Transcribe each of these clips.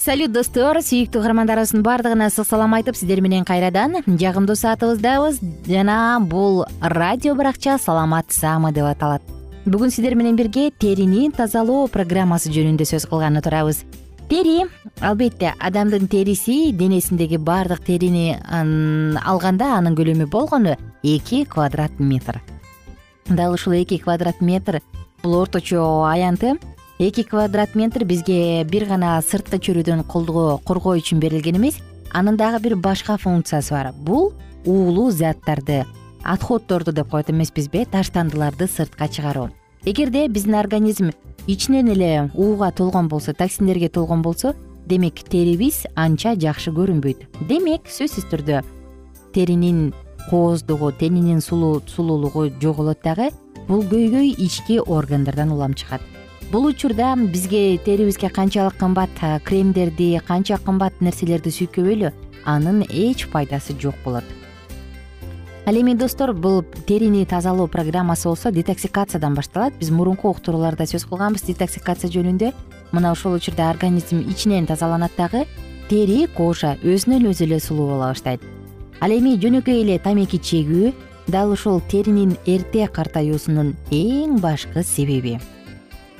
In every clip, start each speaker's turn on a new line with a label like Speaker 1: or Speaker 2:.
Speaker 1: салют достор. Сүйүктүү каармандарыбыздын баардыгына ысык салам айтып сиздер менен кайрадан жагымдуу саатыбыздабыз. Жана бул радио баракча саламат саама деп аталат. Бүгүн сиздер менен бирге терини тазалоо программасы жөнүндө сөз кылганы турабыз. Тери албетте адамдын териси денесиндеги баардык терини алганда анын көлөмү болгону эки квадрат метр. Дал ушул эки квадрат метр бул орточо аянты эки квадрат метр бизге бир гана сырткы чөрүдөн коргоо үчүн берилген эмес. Анын дагы бир башка функциясы бар. Бул уулуу заттарды отходторду деп коет эмеспизби таштандыларды сыртка чыгаруу. Эгерде биздин организм ичинен эле ууга толгон болсо токсиндерге толгон болсо демек терибиз анча жакшы көрүнбөйт. Демек сөзсүз түрдө теринин кооздугу теринин сулуулугу жоголот дагы бул көйгөй ички органдардан улам чыгат бул учурда бизге терибизге канчалык кымбат кремдерди канча кымбат нерселерди сүйкөбөйлү анын эч пайдасы жок болот. Ал эми достор бул терини тазалоо программасы болсо детоксикациядан башталат. Биз мурунку уктурууларда сөз кылганбыз. Детоксикация жөнүндө мына ошол учурда организм ичинен тазаланат дагы тери кожа өзүнөн өзү эле сулуу боло баштайт. Ал эми жөнөкөй эле тамеки чегүү дал ушул теринин эрте картаюусунун эң башкы себеби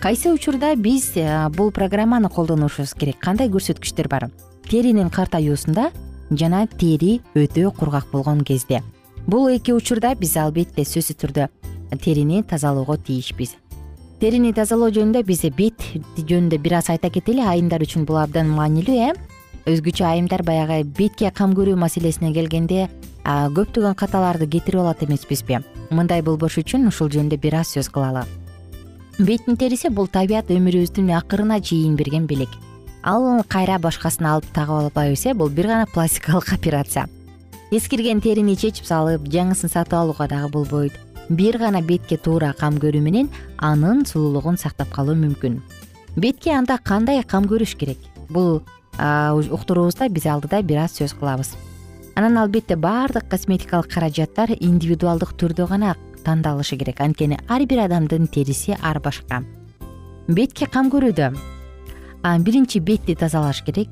Speaker 1: кайсы учурда биз э, бул программаны колдонушубуз керек? Кандай көрсөткүчтөр бар? Теринин картаюусунда жана тери өтө кургак болгон кезде. Бул эки учурда биз албетте сөзсүз түрдө терини тазалоого тийишпиз. Терини тазалоо жөнүндө биз бет жөнүндө бир аз айта кетели айымдар үчүн бул абдан маанилүү э. Өзгөчө айымдар баягы бетке кам көрүү маселесине келгенде көптөгөн каталарды кетирип алат эмеспизби. Мындай болбош үчүн ушул жөнүндө бир аз сөз кылалы беттин териси бул табият өмүрүбүздүн акырына чейин берген белек. Ал кайра башкасын алып тагып албайбыз э бул бир гана пластикалык операция. Эскирген терини чечип салып жаңысын сатып алууга дагы болбойт. Бир гана бетке туура кам көрүү менен анын сулуулугун сактап калуу мүмкүн. Бетке анда кандай кам көрүш керек? Бул уктуруубузда биз алдыда бир аз сөз кылабыз. Анан албетте баардык косметикалык каражаттар индивидуалдык түрдө гана тандалышы керек. Анткени ар бир адамдын териси ар башка. Бетке кам көрүүдө. Биринчи бетти тазалаш керек.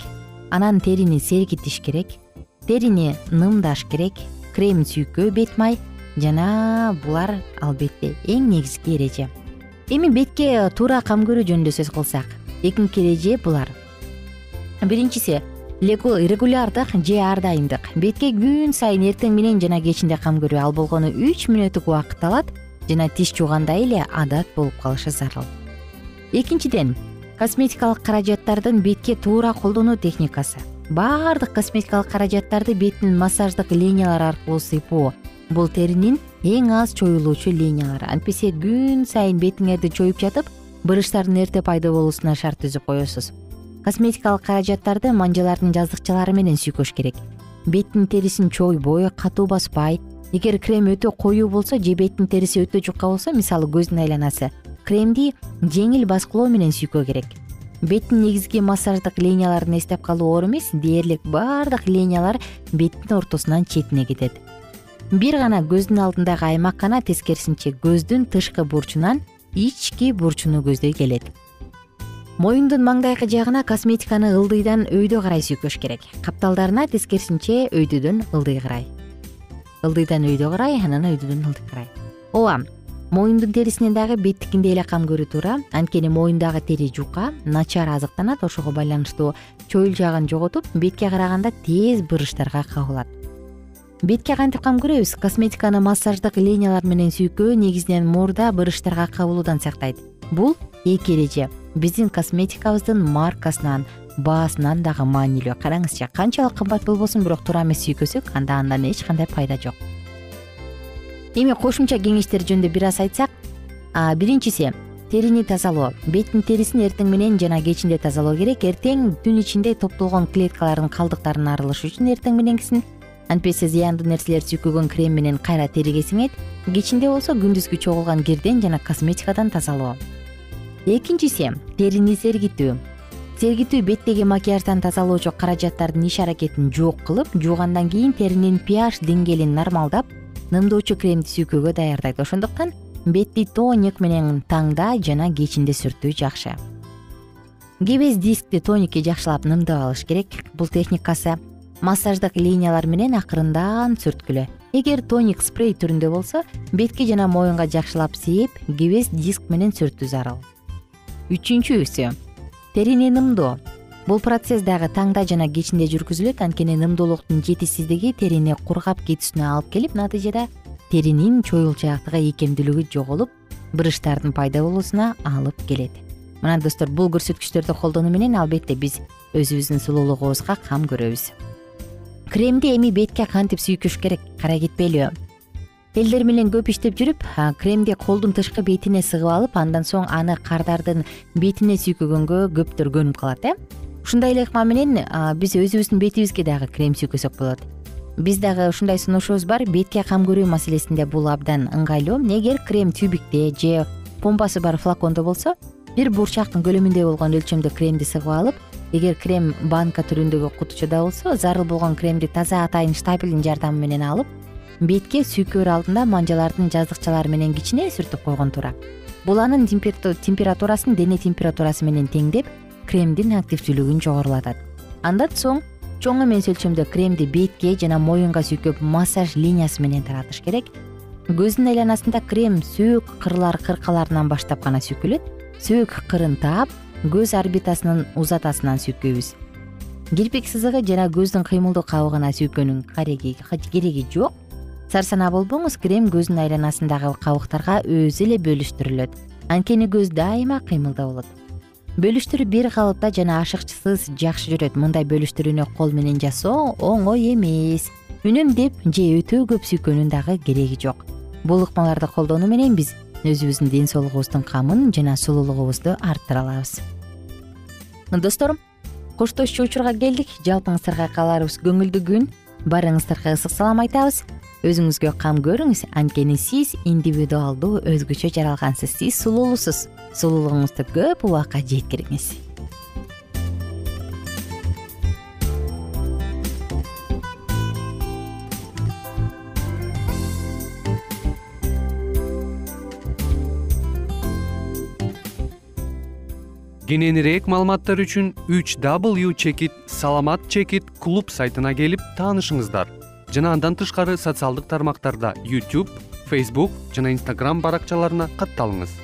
Speaker 1: Анан терини сергитиш керек. Терини нымдаш керек. Крем сүйкөө бет май. Жана булар албетте эң негизги эреже. Эми бетке туура кам көрүү жөнүндө сөз кылсак экинчи эреже булар. Биринчиси регулярдык же ар дайымдык бетке күн сайын эртең менен жана кечинде кам көрүү ал болгону үч мүнөттүк убакыт алат жана тиш жуугандай эле адат болуп калышы зарыл. Экинчиден косметикалык каражаттардын бетке туура колдонуу техникасы. Баардык косметикалык каражаттарды беттин массаждык линиялары аркылуу сыйпоо. Бул теринин эң аз чоюлуучу линиялары антпесе күн сайын бетиңерди чоюп жатып брыштардын эрте пайда болуусуна шарт түзүп коесуз косметикалык каражаттарды манжалардын жаздыкчалары менен сүйкөш керек. Беттин терисин чойбой катуу баспай эгер крем өтө коюу болсо же беттин териси өтө жука болсо мисалы көздүн айланасы кремди жеңил баскылоо менен сүйкөө керек. Беттин негизги массаждык линияларын эстеп калуу оор эмес дээрлик баардык линиялар беттин ортосунан четине кетет. Бир гана көздүн алдындагы аймак гана тескерисинче көздүн тышкы бурчунан ички бурчуну көздөй келет моюндун маңдайкы жагына косметиканы ылдыйдан өйдө карай сүйкөш керек. Капталдарына тескерисинче өйдөдөн ылдый карай. Ылдыйдан өйдө карай анан өйдөдөн ылдый карай. Ооба моюндун терисинен дагы беттикиндей эле кам көрүү туура анткени моюндагы тери жука начар азыктанат ошого байланыштуу чоюл жагын жоготуп бетке караганда тез брыштарга кабылат бетке кантип кам көрөбүз? Косметиканы массаждык линиялар менен сүйкөө негизинен мурда брыштарга кабылуудан сактайт. Бул эки эреже биздин косметикабыздын маркасынан баасынан дагы маанилүү. Караңызчы канчалык кымбат болбосун бирок туура эмес сүйкөсөк анда андан эч кандай пайда жок. Эми кошумча кеңештер жөнүндө бир аз айтсак биринчиси терини тазалоо. Беттин терисин эртең менен жана кечинде тазалоо керек. Эртең түн ичинде топтолгон клеткалардын калдыктарынын арылышы үчүн эртең мененкисин. Антпесе зыяндуу нерселерди сүйкөгөн крем менен кайра териге сиңет кечинде болсо күндүзгү чогулган кирден жана косметикадан тазалоо экинчиси терини сергитүү. Сергитүү беттеги макияждан тазалоочу каражаттардын иш аракетин жок кылып жуугандан кийин теринин ph деңгээлин нормалдап нымдоочу кремди сүйкөөгө даярдайт. Ошондуктан бетти тоник менен таңда жана кечинде сүртүү жакшы. Кебез дискти тоникке жакшылап нымдап алыш керек. Бул техникасы массаждык линиялар менен акырындан сүрткүлө. Эгер тоник спрей түрүндө болсо бетке жана моюнга жакшылап сээп кебез диск менен сүртүү зарыл үчүнчүсү терини нымдоо. Бул процесс дагы таңда жана кечинде жүргүзүлөт анткени нымдоолуктун жетишсиздиги терини кургап кетүүсүнө алып келип натыйжада теринин чоюлчаактыгы ийкемдүүлүгү жоголуп брыштардын пайда болуусуна алып келет. Мына достор бул көрсөткүчтөрдү колдонуу менен албетте биз өзүбүздүн сулуулугубузга кам көрөбүз. Кремди эми бетке кантип сүйкөш керек? Кара кетпейлибы элдер менен көп иштеп жүрүп кремди колдун тышкы бетине сыгып алып андан соң аны кардардын бетине сүйкөгөнгө көптөр көнүп калат э. Ушундай эле ыкма менен биз өзүбүздүн бетибизге дагы крем сүйкөсөк болот. Биз дагы ушундай сунушубуз бар бетке кам көрүү маселесинде бул абдан ыңгайлуу. Эгер крем тюбикте же помпасы бар флакондо болсо бир бурчактын көлөмүндөй болгон өлчөмдө кремди сыгып алып эгер крем банка түрүндөгү кутучада болсо зарыл болгон кремди таза атайын штапелдин жардамы менен алып бетке сүйкөөр алдында манжалардын жаздыкчалары менен кичине сүртүп койгон туура. Бул анын температурасын дене температурасы менен теңдеп кремдин активдүүлүгүн жогорулатат. Андан соң чоң эмес өлчөмдө кремди бетке жана моюнга сүйкөп массаж линиясы менен таратыш керек. Көздүн айланасында крем сөөк кырлар кыркаларынан баштап гана сүйкөлөт сөөк кырын таап көз орбитасынын узатасынан сүйкөйбүз. Кирпик сызыгы жана көздүн кыймылдуу кабыгына сүйкөөнүн кереги жок сарсанаа болбоңуз крем көздүн айланасындагы кабыктарга өзү эле бөлүштүрүлөт. Анткени көз дайыма кыймылда болот бөлүштүрүү бир калыпта жана ашыкчысыз жакшы жүрөт. Мындай бөлүштүрүүнү кол менен жасоо оңой эмес. Үнөмдөп же өтө көп сүйкөөнүн дагы кереги жок. Бул ыкмаларды колдонуу менен биз өзүбүздүн ден соолугубуздун камын жана сулуулугубузду арттыра алабыз. Достор коштошчу учурга келдик. Жалпыңыздарга кааларыбыз көңүлдүү күн. Баарыңыздарга ысык салам айтабыз өзүңүзгө кам көрүңүз. Анткени сиз индивидуалдуу өзгөчө жаралгансыз. Сиз сулуулуусуз сулуулугуңузду көп убакка жеткириңиз.
Speaker 2: Кененирээк маалыматтар үчүн үч w чекит саламат чекит клуб сайтына келип таанышыңыздар жана андан тышкары социалдык тармактарда youtube facebook жана instagram баракчаларына катталыңыз.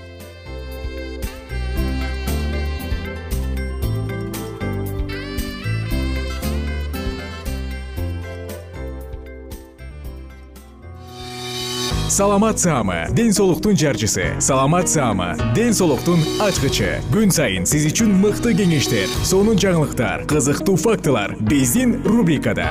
Speaker 3: Саламат саама ден соолуктун жарчысы. Саламат саама ден соолуктун ачкычы. Күн сайын сиз үчүн мыкты кеңештер сонун жаңылыктар кызыктуу фактылар. Биздин рубрикада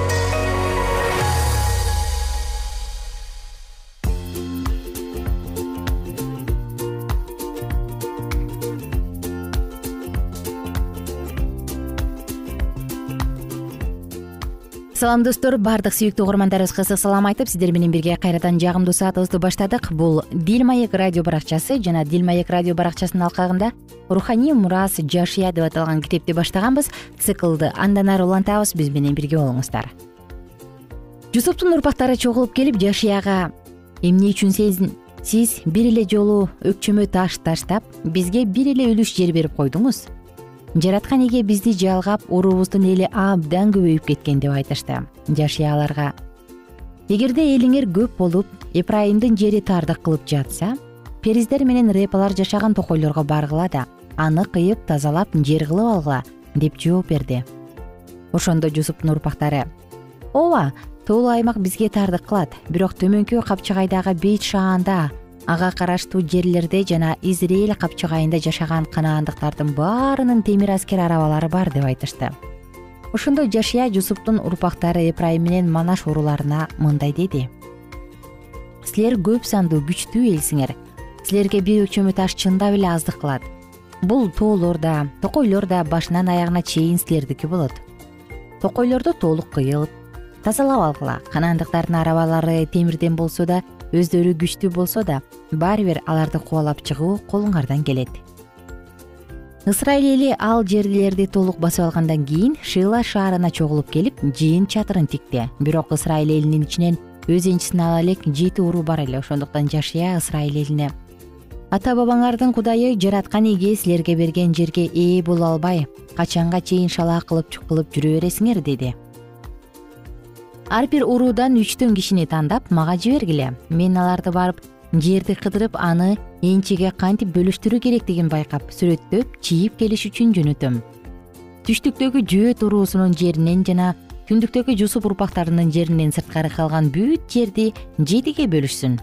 Speaker 1: салам достор. Баардык сүйүктүү угармандарыбызга ысык салам айтып сиздер менен бирге кайрадан жагымдуу саатыбызды баштадык. Бул дил маек радио баракчасы жана дил маек радио баракчасынын алкагында руханий мурас жашыя деп аталган китепти баштаганбыз. Циклды андан ары улантабыз биз менен бирге болуңуздар. Жусуптун урпактары чогулуп келип жашияга эмне үчүн сиз бир эле жолу өкчөмө таш таштап бизге бир эле үлүш жер берип койдуңуз жараткан эге бизди жалгап уруубуздун эли абдан көбөйүп кеткен деп айтышты жашия аларга эгерде элиңер көп болуп эпрайымдын жери тардык кылып жатса периздер менен репалар жашаган токойлорго баргыла да аны кыйып тазалап жер кылып алгыла деп жооп берди. Ошондо жусуптун урпактары ооба тоолуу аймак бизге тардык кылат бирок төмөнкү капчыгайдагы бейт шаанда ага караштуу жерлерде жана израиль капчыгайында жашаган канаандыктардын баарынын темир аскер арабалары бар деп айтышты. Ошондо жашия жусуптун урпактары эпрайым менен манаш урууларына мындай деди. Силер көп сандуу күчтүү элсиңер. Силерге бир өкчөмө таш чындап эле аздык кылат. Бул тоолор да токойлор да башынан аягына чейин силердики болот. Токойлорду толук кыйып тазалап алгыла. Канаандыктардын арабалары темирден болсо да өздөрү күчтүү болсо да баары бир аларды кубалап чыгуу колуңардан келет. Ысрайыл эли ал жерлерди толук басып алгандан кийин шила шаарына чогулуп келип жыйын чатырын тикти. Бирок ысрайыл элинин ичинен өз энчисин ала элек жети уруу бар эле. Ошондуктан жашия ысрайыл элине. Ата бабаңардын кудайы жараткан эге силерге берген жерге ээ боло албай. Качанга чейин шалаа кылып кылып жүрө бересиңер деди ар бир уруудан үчтөн кишини тандап мага жибергиле. Мен аларды барып жерди кыдырып аны энчиге кантип бөлүштүрүү керектигин байкап сүрөттөп чийип келиш үчүн жөнөтөм. Түштүктөгү жөөт уруусунун жеринен жана түндүктөгү жусуп урпактарынын жеринен сырткары калган бүт жерди жетиге бөлүшсүн.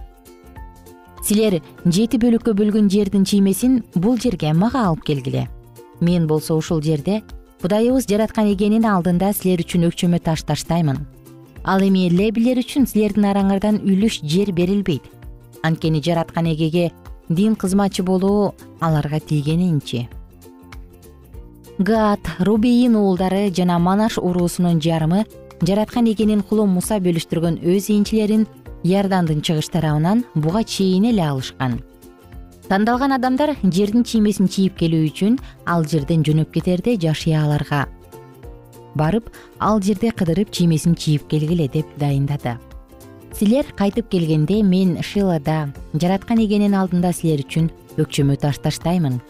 Speaker 1: Силер жети бөлүккө бөлгөн жердин чиймесин бул жерге мага алып келгиле. Мен болсо ушул жерде кудайыбыз жараткан эгенин алдында силер үчүн өкчөмө таш таштаймын ал эми лебилер үчүн силердин араңардан үлүш жер берилбейт. Анткени жараткан эгеге дин кызматчы болуу аларга тийгенинчи гат рубейин уулдары жана манаш уруусунун жарымы жараткан эгенин кулу муса бөлүштүргөн өз энчилерин иордандын чыгыш тарабынан буга чейин эле алышкан. Тандалган адамдар жердин чиймесин чийип келүү үчүн ал жерден жөнөп кетерде жашия аларга барып ал жерде кыдырып чиймесин чийип келгиле деп дайындады. Силер кайтып келгенде мен шилада жараткан эгенин алдында силер үчүн өкчөмө таш таштаймын.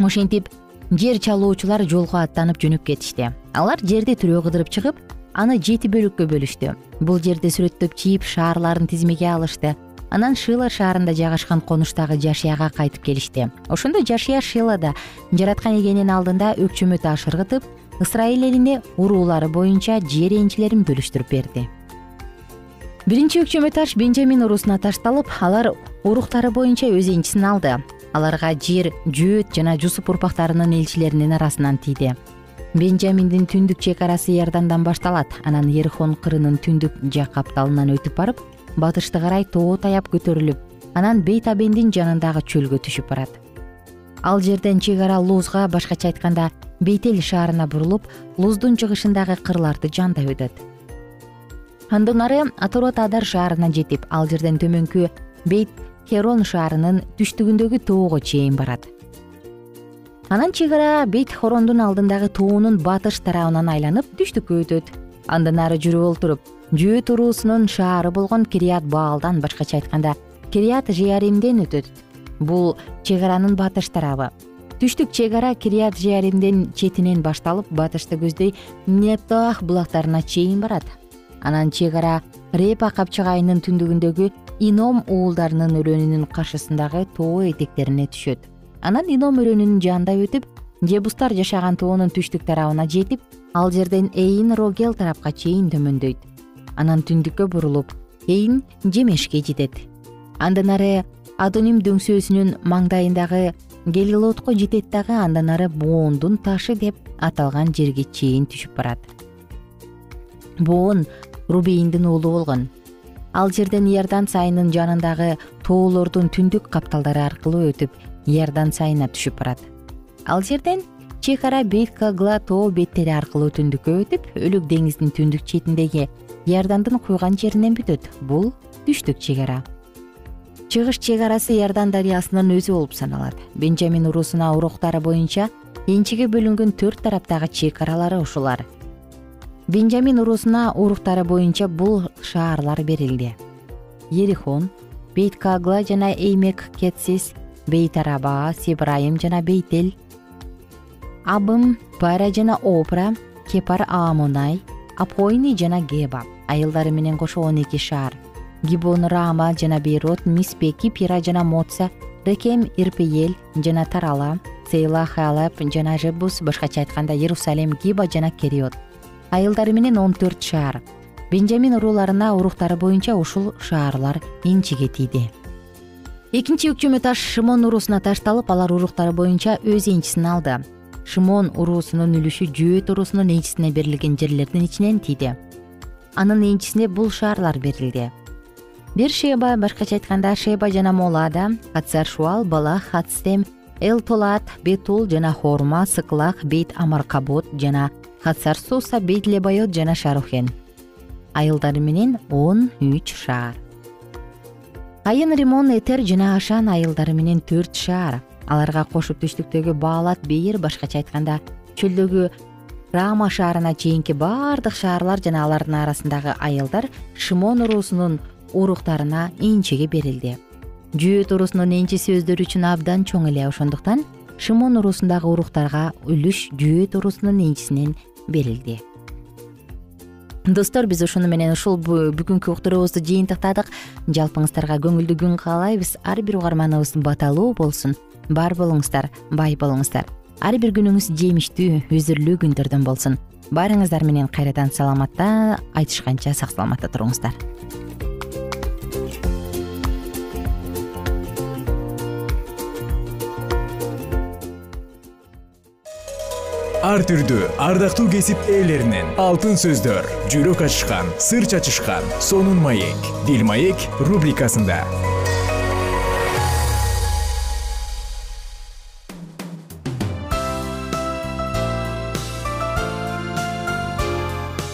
Speaker 1: Ошентип жер чалуучулар жолго аттанып жөнөп кетишти. Алар жерди тирөө кыдырып чыгып аны жети бөлүккө бөлүштү. Бул жерди сүрөттөп чийип шаарларын тизмеге алышты анан шила шаарында жайгашкан конуштагы жашияга кайтып келишти. Ошондо жашия шилада жараткан эгенин алдында өкчөмө таш ыргытып ысрайыл элине уруулары боюнча жер энчилерин бөлүштүрүп берди. Биринчи өкчөмө таш бенжамин уруусуна ташталып алар уруктары боюнча өз энчисин алды. Аларга жер жөөт жана жусуп урпактарынын элчилеринин арасынан тийди. Бенжаминдин түндүк чек арасы иордандан башталат. Анан ерихон кырынын түндүк жак капталынан өтүп барып батышты карай тоо таяп көтөрүлүп анан бейт абендин жанындагы чөлгө түшүп барат. Ал жерден чек ара лузга башкача айтканда бейтел шаарына бурулуп луздун чыгышындагы кырларды жандай өтөт. Андан ары аторот адар шаарына жетип ал жерден төмөнкү бейт херон шаарынын түштүгүндөгү тоого чейин барат. Анан чек ара бейт хорондун алдындагы тоонун батыш тарабынан айланып түштүккө өтөт. Андан ары жүрүп олтуруп жөөт уруусунун шаары болгон кирият баалдан башкача айтканда кирият жеаримден өтөт. Бул чек аранын батыш тарабы. Түштүк чек ара кирият жеаримдин четинен башталып батышты көздөй нептах булактарына чейин барат. Анан чек ара репа капчыгайынын түндүгүндөгү ином уулдарынын өрөөнүнүн каршысындагы тоо этектерине түшөт. Анан ином өрөөнүнүн жанында өтүп жебустар жашаган тоонун түштүк тарабына жетип ал жерден эйин рогел тарапка чейин төмөндөйт анан түндүккө бурулуп эйин жемешке жетет. Андан ары адоним дөңсөөсүнүн маңдайындагы гелилотко жетет дагы андан ары боондун ташы деп аталган жерге чейин түшүп барат. Боон рубейиндин уулу болгон. Ал жерден иордан сайынын жанындагы тоолордун түндүк капталдары аркылуу өтүп иордан сайына түшүп барат. Ал жерден чек ара бейт кагла тоо беттери аркылуу түндүккө өтүп өлүк деңиздин түндүк четиндеги иордандын куйган жеринен бүтөт. Бул түштүк чек ара чыгыш чек арасы иордан дарыясынын өзү болуп саналат. Бенжамин уруусуна уруктары боюнча энчиге бөлүнгөн төрт тараптагы чек аралары ушулар. Бенжамин уруусуна уруктары боюнча бул шаарлар берилди. Ерихон бейт кагла жана эймек кетсис бейт араба сибрайым жана бейтел абым пара жана опра кепар аамонай апойни жана геба айылдары менен кошо он эки шаар. Гибон рама жана бейрот миспе кипира жана моца рекем ирпеел жана тарала сейла халап жана жебус башкача айтканда иерусалим гиба жана кериот. Айылдары менен он төрт шаар. Бенжамин урууларына уруктары боюнча ушул шаарлар энчиге тийди экинчи өкчөмө таш шымон уруусуна ташталып алар уруктары боюнча өз энчисин алды. Шымон уруусунун үлүшү жөөт уруусунун энчисине берилген жерлердин ичинен тийди анын энчисине бул шаарлар берилди. Бир шеба башкача айтканда шеба жана молада хатсар шуал балах хатстем эл толат бетул жана хорма сыклах бейт амаркабот жана хатсар суса бейт лебайот жана шарухен айылдары менен он үч шаар. Айын римон этер жана ашан айылдары менен төрт шаар. Аларга кошуп түштүктөгү баалат бейир башкача айтканда чөлдөгү рама шаарына чейинки баардык шаарлар жана алардын арасындагы айылдар шымон уруусунун уруктарына энчиге берилди. Жөөт уруусунун энчиси өздөрү үчүн абдан чоң эле ошондуктан шымон уруусундагы уруктарга үлүш жөөт уруусунун энчисинен берилди. Достор биз ушуну менен ушул бүгүнкү уктуруубузду жыйынтыктадык. Жалпыңыздарга көңүлдүү күн каалайбыз. Ар бир угарманыбыз баталуу болсун. Бар болуңуздар бай болуңуздар ар бир күнүңүз жемиштүү үзүрлүү күндөрдөн болсун. Баарыңыздар менен кайрадан саламатта айтышканча сак саламатта туруңуздар.
Speaker 3: Ар түрдүү ардактуу кесип ээлеринен алтын сөздөр жүрөк ачышкан сыр чачышкан сонун маек. Бил маек рубрикасында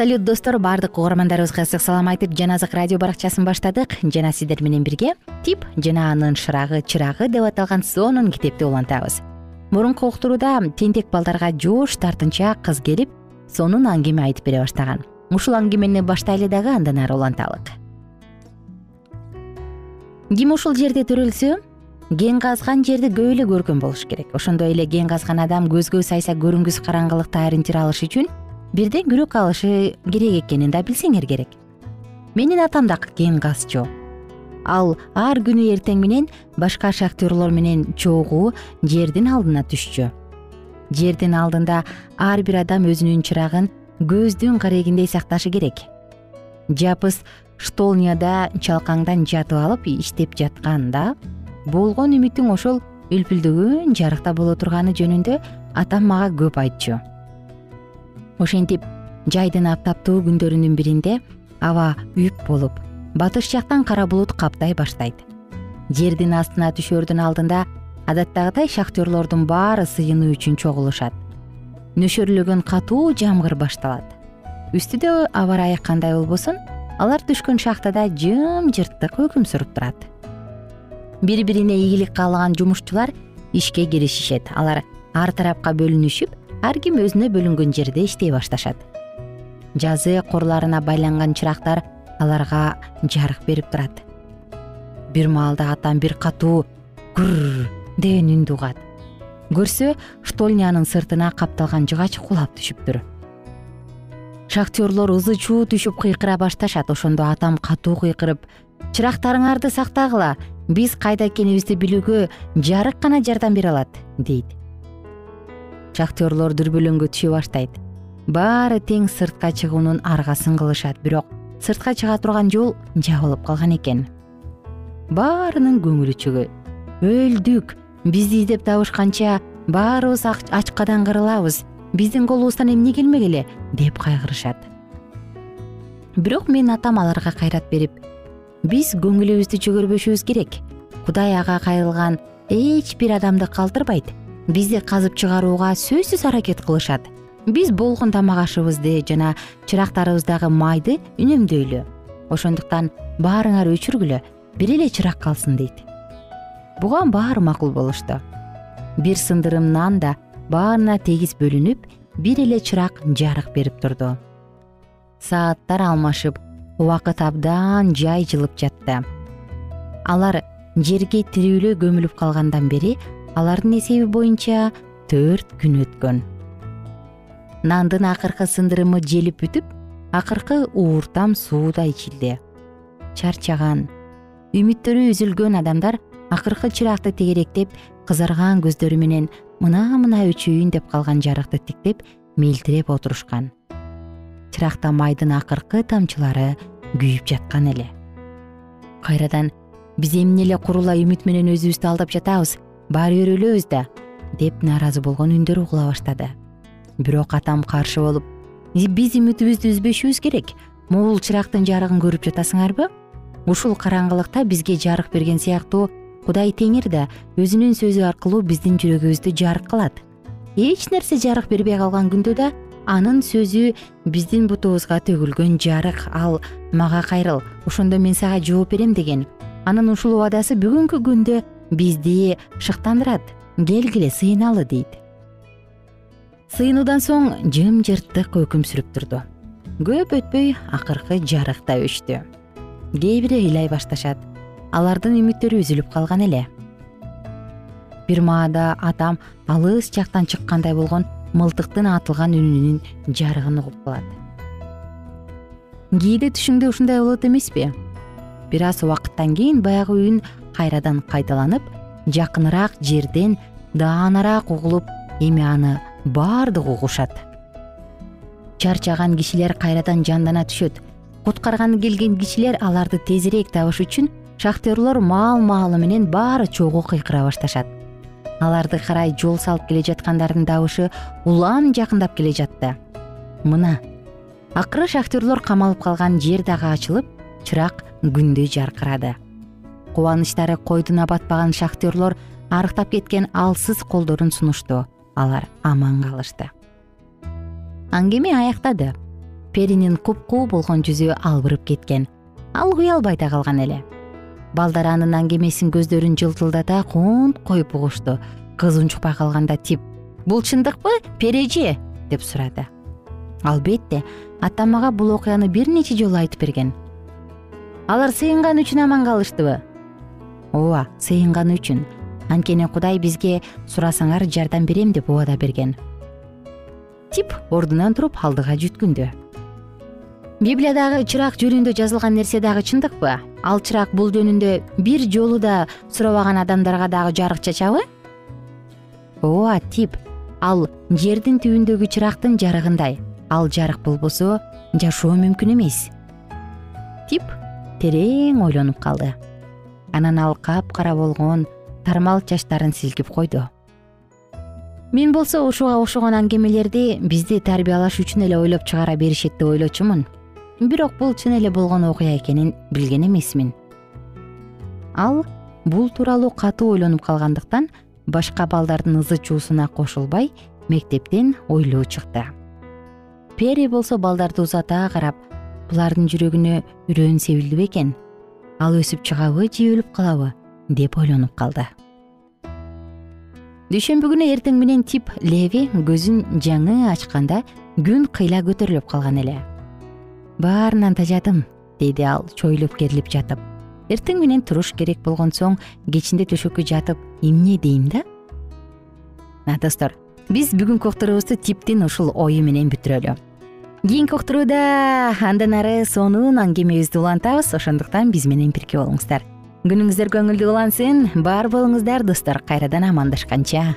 Speaker 1: салют достор. Баардык угармандарыбызга ысык салам айтып жаназык радио баракчасын баштадык. Жана сиздер менен бирге тип жана анын шырагы чырагы деп аталган сонун китепти улантабыз. Мурунку уктурууда тентек балдарга жоош тартынчаак кыз келип сонун аңгеме айтып бере баштаган. Ушул аңгемени баштайлы дагы андан ары уланталык. Ким ушул жерде төрөлсө кен казган жерди көп эле көргөн болуш керек. Ошондой эле кен казган адам көзгө сайса көрүнгүс караңгылыкта ориентир алыш үчүн бирден күрөк алышы керек экенин да билсеңер керек. Менин атам да кен казчу. Ал ар күнү эртең менен башка шахтерлор менен чогуу жердин алдына түшчү жердин алдында ар бир адам өзүнүн чырагын көздүн карегиндей сакташы керек. Жапыс штолняда чалкаңдан жатып алып иштеп жатканда болгон үмүтүң ошол үлпүлдөгөн жарыкта боло турганы жөнүндө атам мага көп айтчу ошентип жайдын аптаптуу күндөрүнүн биринде аба үп болуп батыш жактан кара булут каптай баштайт. Жердин астына түшөрдүн алдында адаттагыдай шахтерлордун баары сыйынуу үчүн чогулушат. Нөшөрлөгөн катуу жамгыр башталат. Үстүдө аба ырайы кандай болбосун алар түшкөн шахтада жымжырттык өкүм сүрүп турат. Бири бирине ийгилик каалаган жумушчулар ишке киришишет алар ар тарапка бөлүнүшүп ар ким өзүнө бөлүнгөн жерде иштей башташат. Жазы корларына байланган чырактар аларга жарык берип турат. Бир маалда атам бир катуу гүр деген үндү угат. Көрсө штольнянын сыртына капталган жыгач кулап түшүптүр шахтерлор ызы чуу түшүп кыйкыра башташат ошондо атам катуу кыйкырып чырактарыңарды сактагыла биз кайда экенибизди билүүгө жарык гана жардам бере алат дейт шахтерлор дүрбөлөңгө түшө баштайт. Баары тең сыртка чыгуунун аргасын кылышат бирок сыртка чыга турган жол жабылып калган экен. Баарынын көңүлү чөгөт өлдүк бизди издеп табышканча баарыбыз ачкадан кырылабыз биздин колубуздан эмне келмек эле? деп кайгырышат. Бирок менин атам аларга кайрат берип биз көңүлүбүздү чөгөрбөшүбүз керек. Кудай ага кайрылган эч бир адамды калтырбайт бизди казып чыгарууга сөзсүз аракет кылышат. Биз болгон тамак ашыбызды жана чырактарыбыздагы майды үнөмдөйлү ошондуктан баарыңар өчүргүлө бир эле чырак калсын дейт. Буга баары макул болушту. Бир сындырым нан да баарына тегиз бөлүнүп бир эле чырак жарык берип турду. Сааттар алмашып убакыт абдан жай жылып жатты. Алар жерге тирүүлөй көмүлүп калгандан бери алардын эсеби боюнча төрт күн өткөн. Нандын акыркы сындырымы желип бүтүп акыркы ууртам суу да ичилди. Чарчаган үмүттөрү үзүлгөн адамдар акыркы чыракты тегеректеп кызарган көздөрү менен мына мына өчөйүн деп калган жарыкты тиктеп мелтиреп отурушкан. Чыракта майдын акыркы тамчылары күйүп жаткан эле. Кайрадан биз эмне эле курула үмүт менен өзүбүздү алдап жатабыз баары бир өлөбүз да деп нааразы болгон үндөр угула баштады. Бирок атам каршы болуп биз үмүтүбүздү үзбөшүбүз керек могул чырактын жарыгын көрүп жатасыңарбы? Ушул караңгылыкта бизге жарык берген сыяктуу кудай теңир да өзүнүн сөзү аркылуу биздин жүрөгүбүздү жарык кылат. Эч нерсе жарык бербей калган күндө да анын сөзү биздин бутубузга төгүлгөн жарык ал мага кайрыл ошондо мен сага жооп берем деген. Анын ушул убадасы бүгүнкү күндө бизди шыктандырат келгиле сыйыналы дейт. Сыйынуудан соң жымжырттык өкүм сүрүп турду. Көп өтпөй акыркы жарык да өчтү. Кээ бири ыйлай башташат. Алардын үмүттөрү үзүлүп калган эле. Бир маада атам алыс жактан чыккандай болгон мылтыктын атылган үнүнүн жарыгын угуп калат. Кээде түшүңдө ушундай болот эмеспи. Бир аз убакыттан кийин баягы үн кайрадан кайталанып жакыныраак жерден даанараак угулуп эми аны баардыгы угушат. Чарчаган кишилер кайрадан жандана түшөт. Куткарганы келген кишилер аларды тезирээк табыш үчүн шахтерлор маал маалы менен баары чогуу кыйкыра башташат. Аларды карай жол салып келе жаткандардын добушы улам жакындап келе жатты. Мына акыры шахтерлор камалып калган жер дагы ачылып чырак күндөй жаркырады кубанычтары койдуна батпаган шахтерлор арыктап кеткен алсыз колдорун сунушту. Алар аман калышты. Аңгеме аяктады. Перинин купкуу болгон жүзү албырып кеткен. Ал уялбай да калган эле. Балдар анын аңгемесин көздөрүн жылтылдата кунт коюп угушту. Кыз унчукпай калганда тип бул чындыкпы пережи деп сурады. Албетте атамага бул окуяны бир нече жолу айтып берген. Алар сыйынган үчүн аман калыштыбы ооба сыйынганы үчүн. Анткени кудай бизге сурасаңар жардам берем деп убада берген. Тип ордунан туруп алдыга жүткүндү. Библиядагы чырак жөнүндө жазылган нерсе дагы чындыкпы? Ал чырак бул жөнүндө бир жолу да сурабаган адамдарга дагы жарык чачабы? Ооба тип ал жердин түбүндөгү чырактын жарыгындай. Ал жарык болбосо жашоо мүмкүн эмес. Тип терең ойлонуп калды анан ал капкара болгон тармал чачтарын силкип койду. Мен болсо ушуга окшогон аңгемелерди бизди тарбиялаш үчүн эле ойлоп чыгара беришет деп ойлочумун. Бирок бул чын эле болгон окуя экенин билген эмесмин. Ал бул тууралуу катуу ойлонуп калгандыктан башка балдардын ызы чуусуна кошулбай мектептен ойлуу чыкты. Пери болсо балдарды узата карап булардын жүрөгүнө үрөөн себилди бекен ал өсүп чыгабы же өлүп калабы деп ойлонуп калды. Дүйшөмбү күнү эртең менен тип леви көзүн жаңы ачканда күн кыйла көтөрүлүп калган эле. Баарынан тажадым деди ал чоюлуп керилип жатып. Эртең менен туруш керек болгон соң кечинде төшөккө жатып эмне дейм да? Достор биз бүгүнкү уктуруубузду типтин ушул ою менен бүтүрөлү кийинки уктурууда андан ары сонун аңгемебизди улантабыз. Ошондуктан биз менен бирге болуңуздар. Күнүңүздөр көңүлдүү улансын. Бар болуңуздар достор кайрадан амандашканча.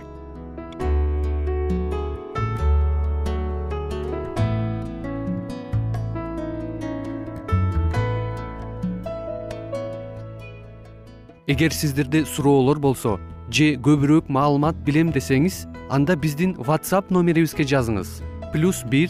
Speaker 2: Эгер сиздерде суроолор болсо же көбүрөөк маалымат билем десеңиз анда биздин whatsapp номерибизге жазыңыз. Плюс бир